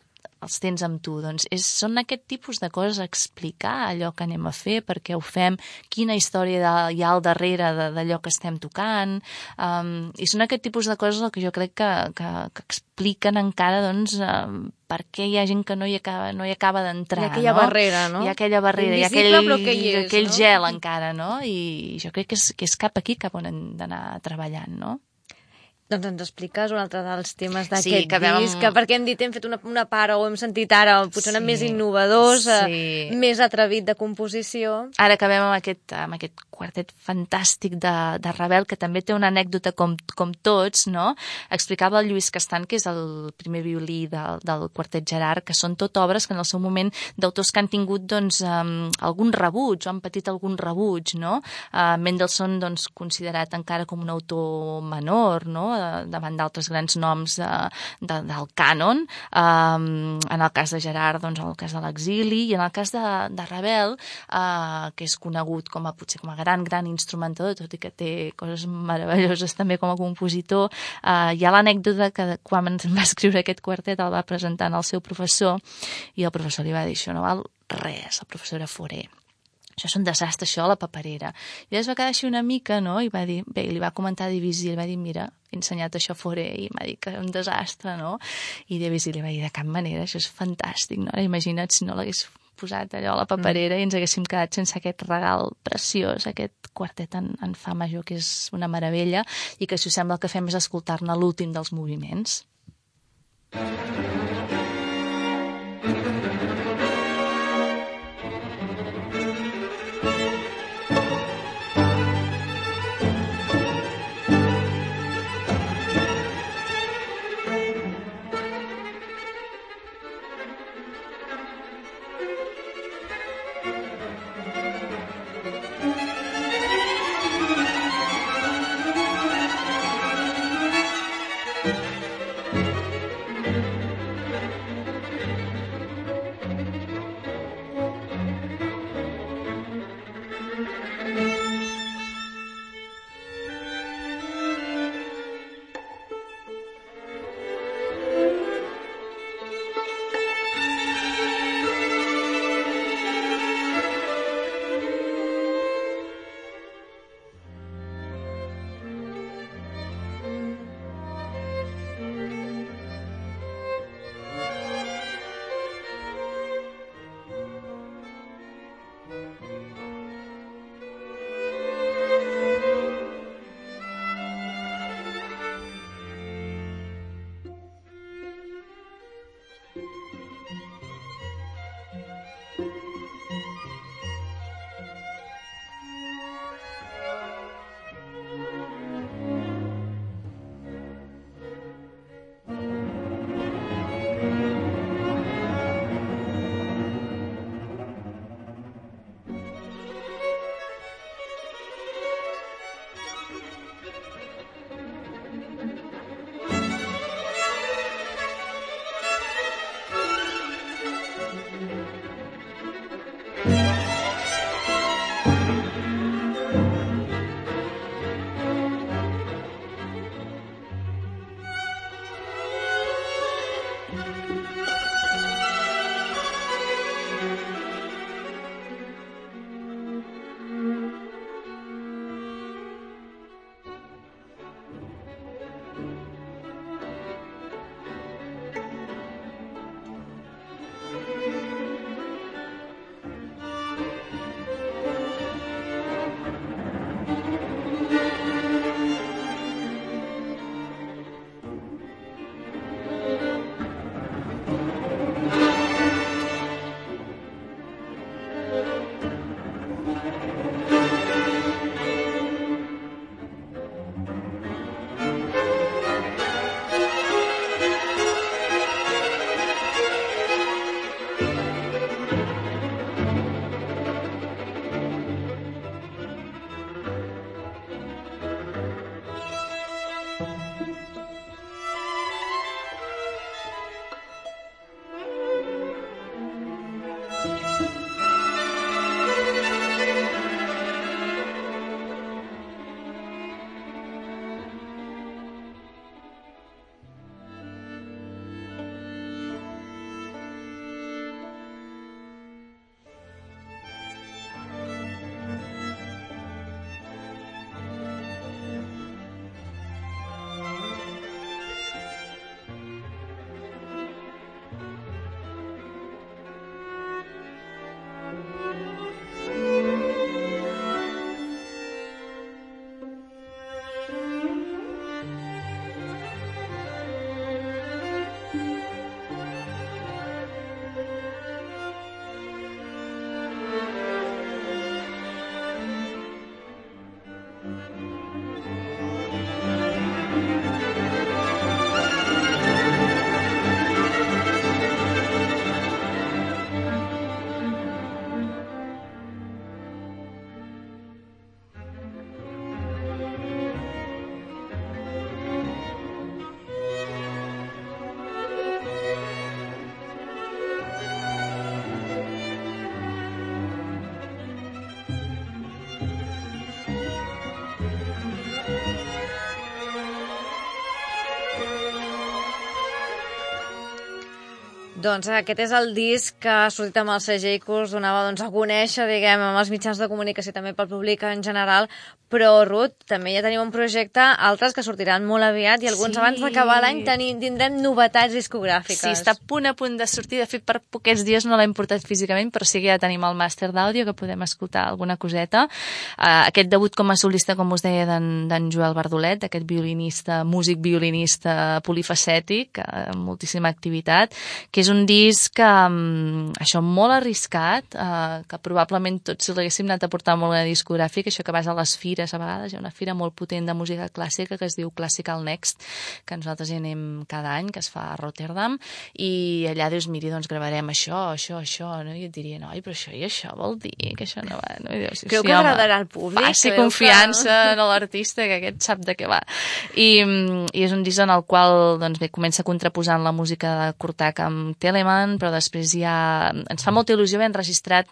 els tens amb tu. Doncs és, són aquest tipus de coses, explicar allò que anem a fer, per què ho fem, quina història de, hi ha al darrere d'allò que estem tocant, um, i són aquest tipus de coses que jo crec que, que, que expliquen encara doncs, um, per què hi ha gent que no hi acaba, no hi acaba d'entrar. Hi ha aquella no? barrera, no? Hi ha aquella barrera, hi ha aquell, és, aquell no? gel encara, no? I jo crec que és, que és cap aquí cap on hem d'anar treballant, no? Doncs ens expliques un altre dels temes d'aquest sí, que disc, que perquè hem dit, hem fet una, una part o hem sentit ara, potser sí, més innovador, eh, sí. més atrevit de composició. Ara acabem amb aquest, amb aquest quartet fantàstic de, de Ravel, que també té una anècdota com, com tots, no? Explicava el Lluís Castan, que és el primer violí del, del quartet Gerard, que són tot obres que en el seu moment d'autors que han tingut doncs, um, algun rebuig, o han patit algun rebuig, no? Uh, Mendelssohn, doncs, considerat encara com un autor menor, no? Davant d'altres grans noms de, de, del cànon, um, en el cas de Gerard, doncs, el cas de l'exili, i en el cas de, de Ravel, uh, que és conegut com a, potser com a gran, gran instrumentador, tot i que té coses meravelloses també com a compositor, uh, hi ha l'anècdota que quan va escriure aquest quartet el va presentar al seu professor i el professor li va dir això no val res, el professor era forer això és un desastre, això, la paperera. I es va quedar així una mica, no? I va dir, bé, li va comentar a Divisí, li va dir, mira, he ensenyat això fora i m'ha dit que és un desastre, no? I Divisí li va dir, de cap manera, això és fantàstic, no? Ara imagina't si no l'hagués posat allò a la paperera mm. i ens haguéssim quedat sense aquest regal preciós, aquest quartet en, en fa major, que és una meravella, i que si us sembla el que fem és escoltar-ne l'últim dels moviments. Doncs aquest és el disc que ha sortit amb el segell que us donava doncs, a conèixer, diguem, amb els mitjans de comunicació també pel públic en general, però, Ruth, també ja tenim un projecte, altres que sortiran molt aviat i alguns Sí. abans d'acabar l'any tindrem novetats discogràfiques. Sí, està a punt a punt de sortir. De fet, per poquets dies no l'hem portat físicament, però sí que ja tenim el màster d'àudio, que podem escoltar alguna coseta. Uh, aquest debut com a solista, com us deia, d'en Joel Bardolet, aquest violinista, músic violinista polifacètic, uh, amb moltíssima activitat, que és un disc que, um, això, molt arriscat, uh, que probablement tots si l'haguéssim anat a portar molt a la discogràfica, això que vas a les fires a vegades, hi ha una fira molt potent de música clàssica que es diu Classical Next, que nosaltres hi anem cada any, que es fa a Rotterdam, i allà dius, miri, doncs gravarem això, això, això, no? i et diria, noi, però això i això vol dir que això no va, no? I dius, Creu sí, que home, agradarà al públic? Faci Creu que- confiança en l'artista, que aquest sap de què va. I, I és un disc en el qual doncs, bé, comença contraposant la música de Kurtak amb Telemann, però després ja ens fa molta il·lusió haver enregistrat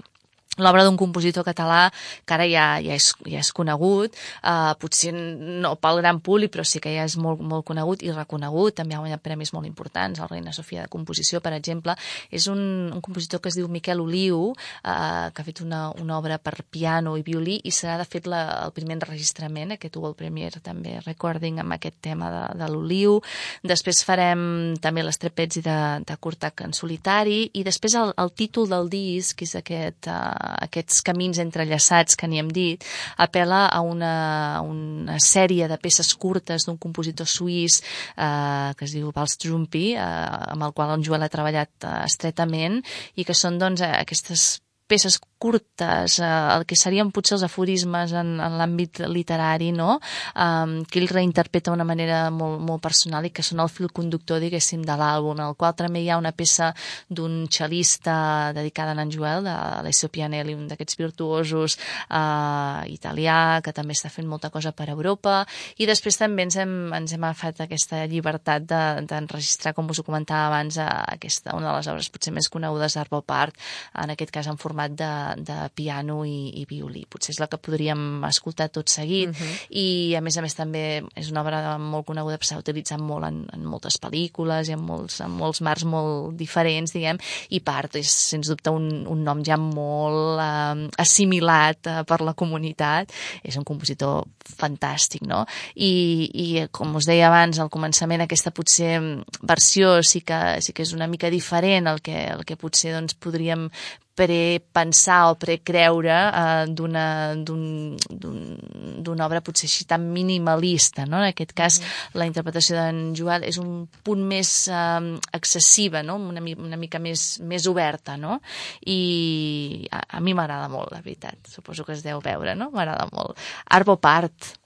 l'obra d'un compositor català que ara ja, ja, és, ja és conegut, uh, potser no pel gran públic, però sí que ja és molt, molt conegut i reconegut, també ha guanyat premis molt importants, el Reina Sofia de Composició, per exemple. És un, un compositor que es diu Miquel Oliu, uh, que ha fet una, una obra per piano i violí i serà, de fet, la, el primer enregistrament, aquest World Premier també recording amb aquest tema de, de l'Oliu. Després farem també les trepets de, de Kurtak en solitari i després el, el títol del disc, és aquest, uh, aquests camins entrellaçats que n'hi hem dit, apela a una, a una sèrie de peces curtes d'un compositor suís eh, que es diu Vals Trumpi, eh, amb el qual en Joel ha treballat eh, estretament i que són doncs, aquestes peces curtes, eh, el que serien potser els aforismes en, en l'àmbit literari, no? Um, que ell reinterpreta d'una manera molt, molt personal i que són el fil conductor, diguéssim, de l'àlbum, el qual també hi ha una peça d'un xalista dedicada a en Joel, de Alessio Pianelli, un d'aquests virtuosos eh, italià, que també està fent molta cosa per Europa, i després també ens hem, ens hem agafat aquesta llibertat d'enregistrar, de, com us ho comentava abans, aquesta, una de les obres potser més conegudes d'Arbo Part, en aquest cas en format de, de piano i, i violí. Potser és la que podríem escoltar tot seguit, uh -huh. i a més a més també és una obra molt coneguda per s'ha utilitzat molt en, en moltes pel·lícules i en molts, en molts marcs molt diferents, diguem, i Part és sens dubte un, un nom ja molt eh, assimilat eh, per la comunitat. És un compositor fantàstic, no? I, i com us deia abans, al començament aquesta potser versió sí que, sí que és una mica diferent el que, el que potser doncs, podríem prepensar o precreure eh, d'una d'una obra potser així tan minimalista, no? En aquest cas, mm -hmm. la interpretació d'en Joel és un punt més eh, excessiva, no? Una, una mica més, més oberta, no? I a, a mi m'agrada molt, la veritat. Suposo que es deu veure, no? M'agrada molt. Arbo Part,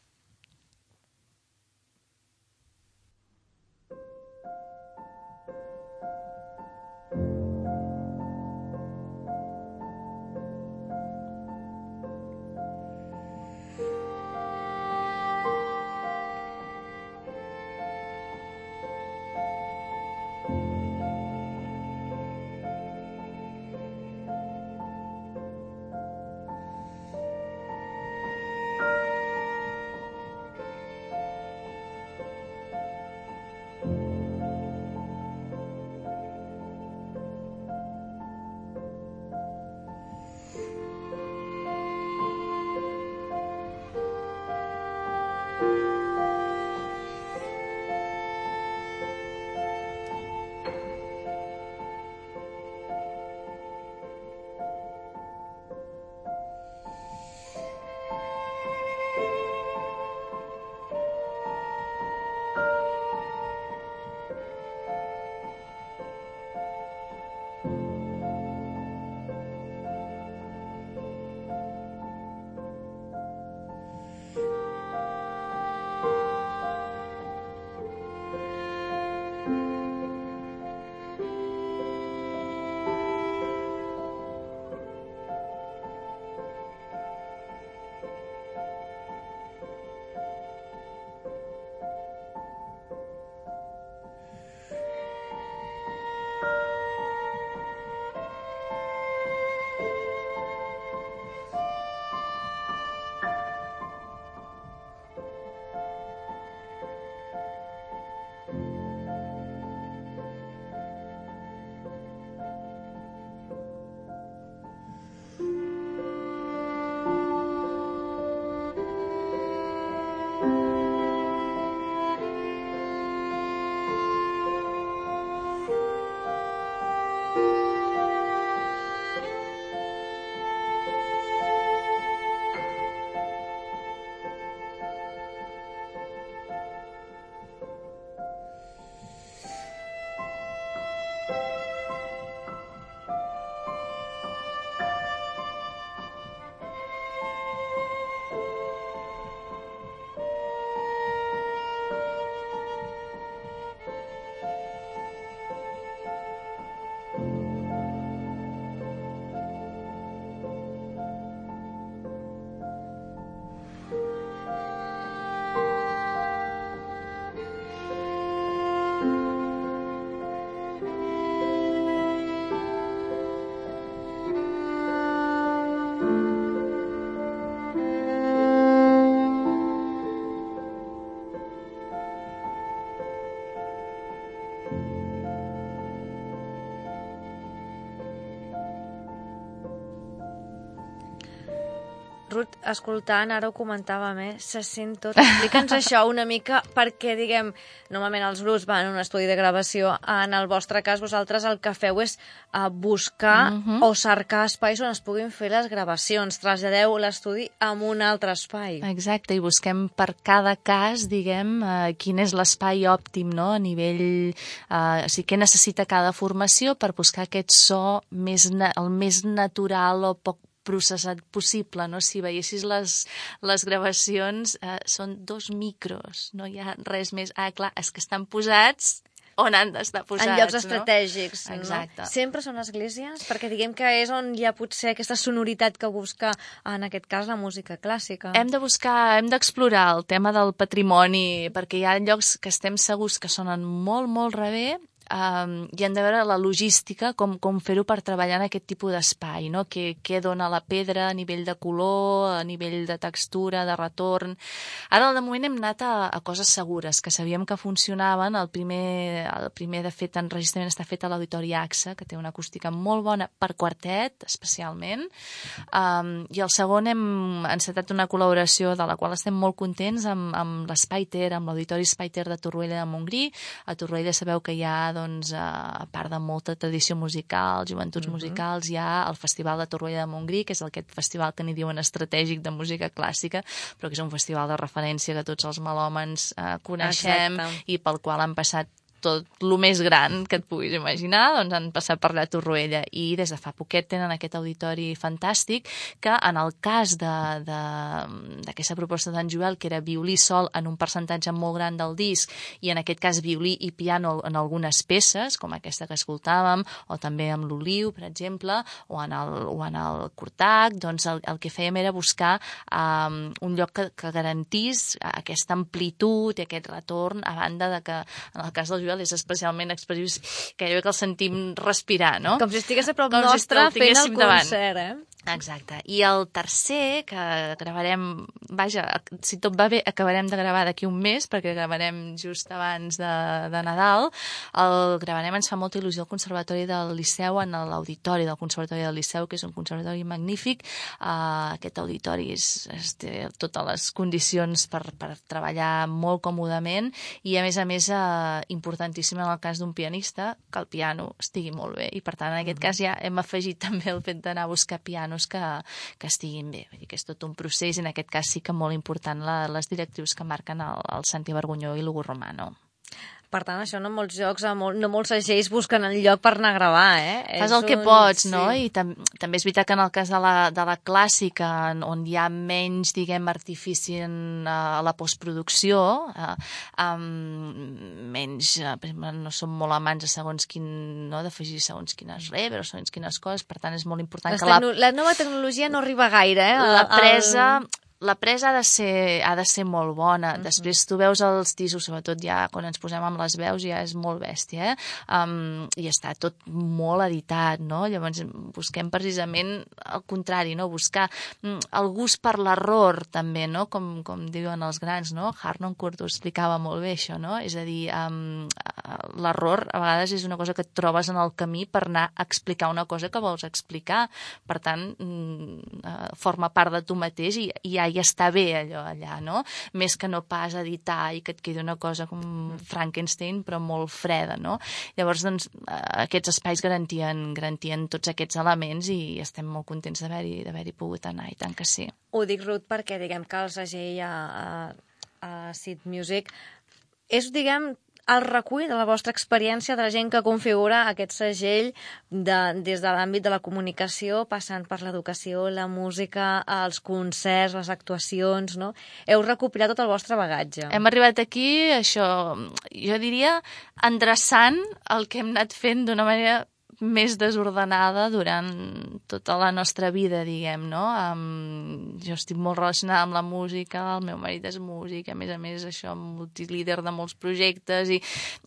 Ruth, escoltant, ara ho comentàvem, eh? se sent tot. Explica'ns això una mica, perquè, diguem, normalment els grups van a un estudi de gravació, en el vostre cas vosaltres el que feu és uh, buscar uh mhm. -huh. o cercar espais on es puguin fer les gravacions, traslladeu l'estudi a un altre espai. Exacte, i busquem per cada cas, diguem, uh, quin és l'espai òptim, no?, a nivell... Uh, o sigui, què necessita cada formació per buscar aquest so més el més natural o poc processat possible, no? Si veiessis les, les gravacions, eh, són dos micros, no hi ha res més. Ah, clar, és que estan posats on han d'estar posats. En llocs estratègics. No? Exacte. No? Sempre són esglésies? Perquè diguem que és on hi ha potser aquesta sonoritat que busca, en aquest cas, la música clàssica. Hem de buscar, hem d'explorar el tema del patrimoni, perquè hi ha llocs que estem segurs que sonen molt, molt rebé um, i hem de veure la logística, com, com fer-ho per treballar en aquest tipus d'espai, no? Què, què dona la pedra a nivell de color, a nivell de textura, de retorn... Ara, de moment, hem anat a, a coses segures, que sabíem que funcionaven. El primer, el primer de fet, enregistrament està fet a l'Auditori AXA, que té una acústica molt bona per quartet, especialment. Um, I el segon hem encetat una col·laboració de la qual estem molt contents amb, amb l'Espai Ter, amb l'Auditori Espai Ter de Torroella de Montgrí. A Torroella sabeu que hi ha doncs, a part de molta tradició musical, joventuts uh mhm. -huh. musicals, hi ha el Festival de Torroella de Montgrí, que és aquest festival que n'hi diuen estratègic de música clàssica, però que és un festival de referència que tots els melòmens eh, coneixem Exacte. i pel qual han passat tot el més gran que et puguis imaginar, doncs han passat per la Torroella i des de fa poquet tenen aquest auditori fantàstic que en el cas d'aquesta proposta d'en Joel, que era violí sol en un percentatge molt gran del disc i en aquest cas violí i piano en algunes peces, com aquesta que escoltàvem, o també amb l'Oliu, per exemple, o en el, o en el Cortac, doncs el, el que fèiem era buscar um, un lloc que, que garantís aquesta amplitud i aquest retorn, a banda de que en el cas del Joel Joel és especialment expressiu, que jo que el sentim respirar, no? Com si estigués a prop Com nostre si fent el concert, davant. eh? Exacte. I el tercer, que gravarem, vaja, si tot va bé, acabarem de gravar d'aquí un mes, perquè gravarem just abans de, de Nadal, el gravarem, ens fa molta il·lusió al Conservatori del Liceu, en l'auditori del Conservatori del Liceu, que és un conservatori magnífic. Uh, aquest auditori és, és, té totes les condicions per, per treballar molt còmodament i, a més a més, uh, importantíssim en el cas d'un pianista, que el piano estigui molt bé. I, per tant, en aquest mm -hmm. cas ja hem afegit també el fet d'anar a buscar piano pianos que, que estiguin bé. Vull dir que és tot un procés i en aquest cas sí que molt important la, les directrius que marquen el, el Santi Vergonyó i l'Hugo Romano. Per tant, això no molts jocs, no molts segells busquen el lloc per anar a gravar, eh? Fas el un... que pots, no? Sí. I tam també és veritat que en el cas de la, de la clàssica, on hi ha menys, diguem, artifici en, a la postproducció, eh, um, menys, eh, per exemple, no som molt amants de segons quin, no?, d'afegir segons quines rever o segons quines coses, per tant és molt important Les que la... La nova tecnologia no arriba gaire, eh? La presa... El la presa ha de ser, ha de ser molt bona. Uh -huh. Després tu veus els tisos, sobretot ja quan ens posem amb les veus, ja és molt bèstia, eh? Um, I està tot molt editat, no? Llavors busquem precisament el contrari, no? Buscar mm, el gust per l'error, també, no? Com, com diuen els grans, no? Harnoncourt ho explicava molt bé, això, no? És a dir, um, l'error a vegades és una cosa que et trobes en el camí per anar a explicar una cosa que vols explicar. Per tant, mm, uh, forma part de tu mateix i, i ja ja està bé allò allà, no? Més que no pas editar i que et quedi una cosa com Frankenstein, però molt freda, no? Llavors, doncs, eh, aquests espais garantien, garantien tots aquests elements i estem molt contents d'haver-hi d'haver pogut anar, i tant que sí. Ho dic, Ruth, perquè diguem que el segell a, a, a Seed Music és, diguem, el recull de la vostra experiència de la gent que configura aquest segell de, des de l'àmbit de la comunicació, passant per l'educació, la música, els concerts, les actuacions, no? Heu recopilat tot el vostre bagatge. Hem arribat aquí, això, jo diria, endreçant el que hem anat fent d'una manera més desordenada durant tota la nostra vida, diguem, no? Um, jo estic molt relacionada amb la música, el meu marit és músic, a més a més això, multilíder de molts projectes, i,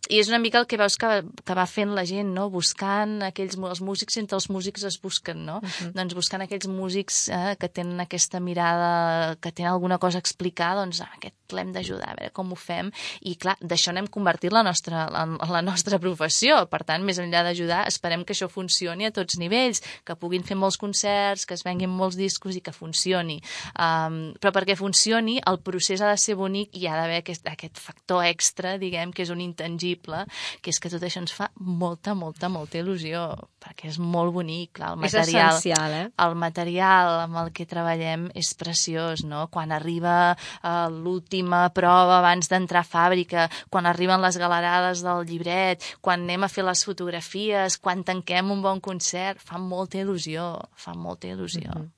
i és una mica el que veus que, que va fent la gent, no? Buscant aquells, els músics entre els músics es busquen, no? Uh mhm. -huh. Doncs buscant aquells músics eh, que tenen aquesta mirada, que tenen alguna cosa a explicar, doncs ah, aquest l'hem d'ajudar, a veure com ho fem, i clar, d'això n'hem convertit la nostra, la, la nostra professió, per tant, més enllà d'ajudar, esperem esperem que això funcioni a tots nivells, que puguin fer molts concerts, que es venguin molts discos i que funcioni. Um, però perquè funcioni, el procés ha de ser bonic i hi ha d'haver aquest, aquest factor extra, diguem, que és un intangible, que és que tot això ens fa molta, molta, molta il·lusió, perquè és molt bonic, clar, el material... És essencial, eh? El material amb el que treballem és preciós, no? Quan arriba uh, l'última prova abans d'entrar a fàbrica, quan arriben les galerades del llibret, quan anem a fer les fotografies, quan tanquem un bon concert, fa molta il·lusió, fa molta il·lusió. Mm -hmm.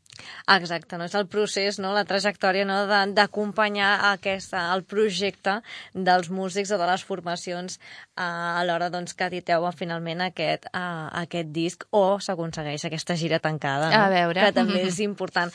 Exacte, no? és el procés, no? la trajectòria no? d'acompanyar aquesta, el projecte dels músics o de les formacions uh, a l'hora doncs, que editeu finalment aquest, uh, aquest disc o s'aconsegueix aquesta gira tancada, no? A veure. que també és important.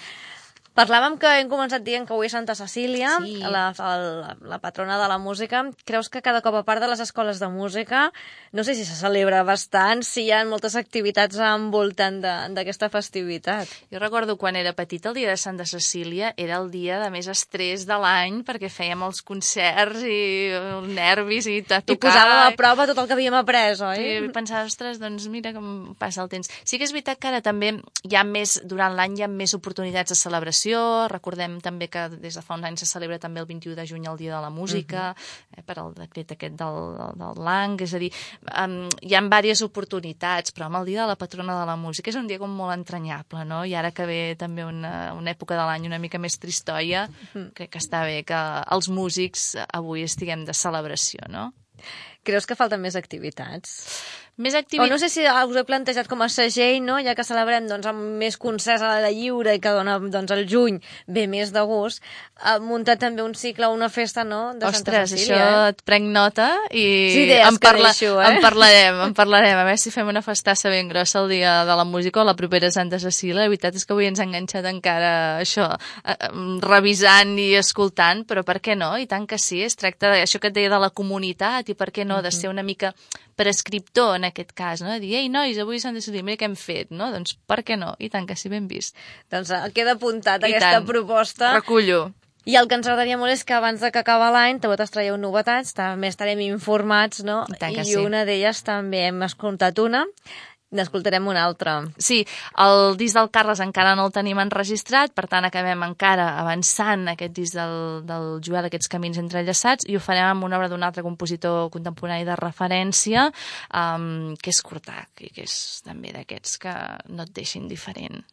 Parlàvem que hem començat dient que avui és Santa Cecília, Sí. la, el, la patrona de la música. Creus que cada cop, a part de les escoles de música, no sé si se celebra bastant, si hi ha moltes activitats envoltant d'aquesta festivitat. Jo recordo quan era petita, el dia de Santa Cecília era el dia de més estrès de l'any perquè fèiem els concerts i els nervis i a I posàvem a prova tot el que havíem après, oi? I pensava, ostres, doncs mira com passa el temps. Sí que és veritat que ara també hi ha més, durant l'any hi ha més oportunitats de celebració. Recordem també que des de fa uns anys se celebra també el 21 de juny el Dia de la Música, eh, per al decret aquest del, del, del LANC, és a dir, um, hi ha diverses oportunitats, però amb el Dia de la Patrona de la Música és un dia com molt entranyable, no? I ara que ve també una, una època de l'any una mica més tristoia, crec que està bé que els músics avui estiguem de celebració, no? Creus que falten més activitats? Més O activitats... no sé si us he plantejat com a segell, no? ja que celebrem doncs, amb més concerts a l'aire lliure i que dona doncs, el juny ve més de gust, eh, muntar també un cicle o una festa no? de Santa Ostres, Cecília. això Eh? et prenc nota i Sí, en, que deixo, eh? en parlarem, en parlarem. A veure si fem una festassa ben grossa el dia de la música o la propera Santa Cecília. La veritat és que avui ens ha enganxat encara això, eh, eh, revisant i escoltant, però per què no? I tant que sí, es tracta d'això que et deia de la comunitat i per què no, de ser una mica prescriptor en aquest cas, no? De dir, ei, nois, avui Santa Cecília, mira què hem fet, no? Doncs per què no? I tant que sí, ben vist. Doncs eh, queda apuntat I aquesta tant. proposta. Recullo. I el que ens agradaria molt és que abans de que acaba l'any vosaltres traieu novetats, també estarem informats, no? I tant I sí. una d'elles també hem escoltat una, n'escoltarem una altra. Sí, el disc del Carles encara no el tenim enregistrat, per tant acabem encara avançant aquest disc del, del Joel, aquests camins entrellaçats, i ho farem amb una obra d'un altre compositor contemporani de referència, um, que és Cortac, i que és també d'aquests que no et deixin diferent.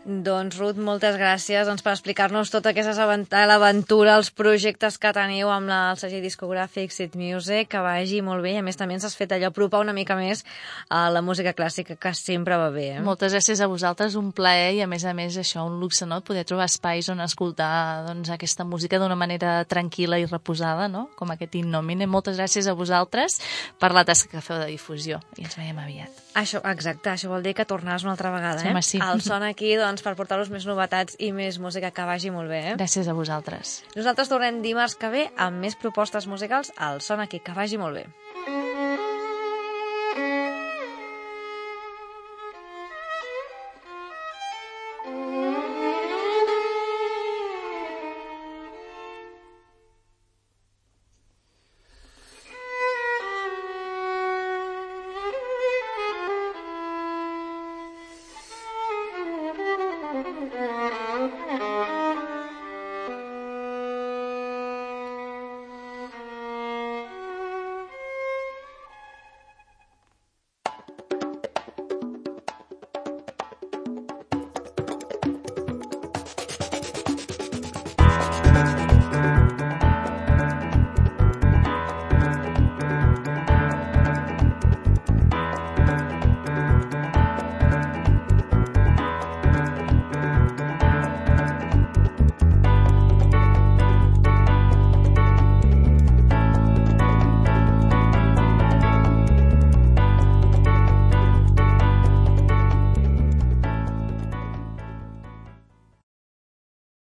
Doncs, Ruth, moltes gràcies doncs, per explicar-nos tota aquesta avent- l'aventura, els projectes que teniu amb la, el segell discogràfic Sit Music, que vagi molt bé. I a més, també ens has fet allò apropar una mica més a la música clàssica, que sempre va bé. Eh? Moltes gràcies a vosaltres, un plaer i a més a més això, un luxe, no? Poder trobar espais on escoltar doncs, aquesta música d'una manera tranquil·la i reposada, no? Com aquest innomine. Moltes gràcies a vosaltres per la tasca que feu de difusió i ens veiem aviat. Això, exacte, això vol dir que tornaràs una altra vegada, Sí, eh? home, sí. El son aquí, doncs, per portar-vos més novetats i més música que vagi molt bé, eh? Gràcies a vosaltres. Nosaltres tornem dimarts que ve amb més propostes musicals al Son aquí, que vagi molt bé.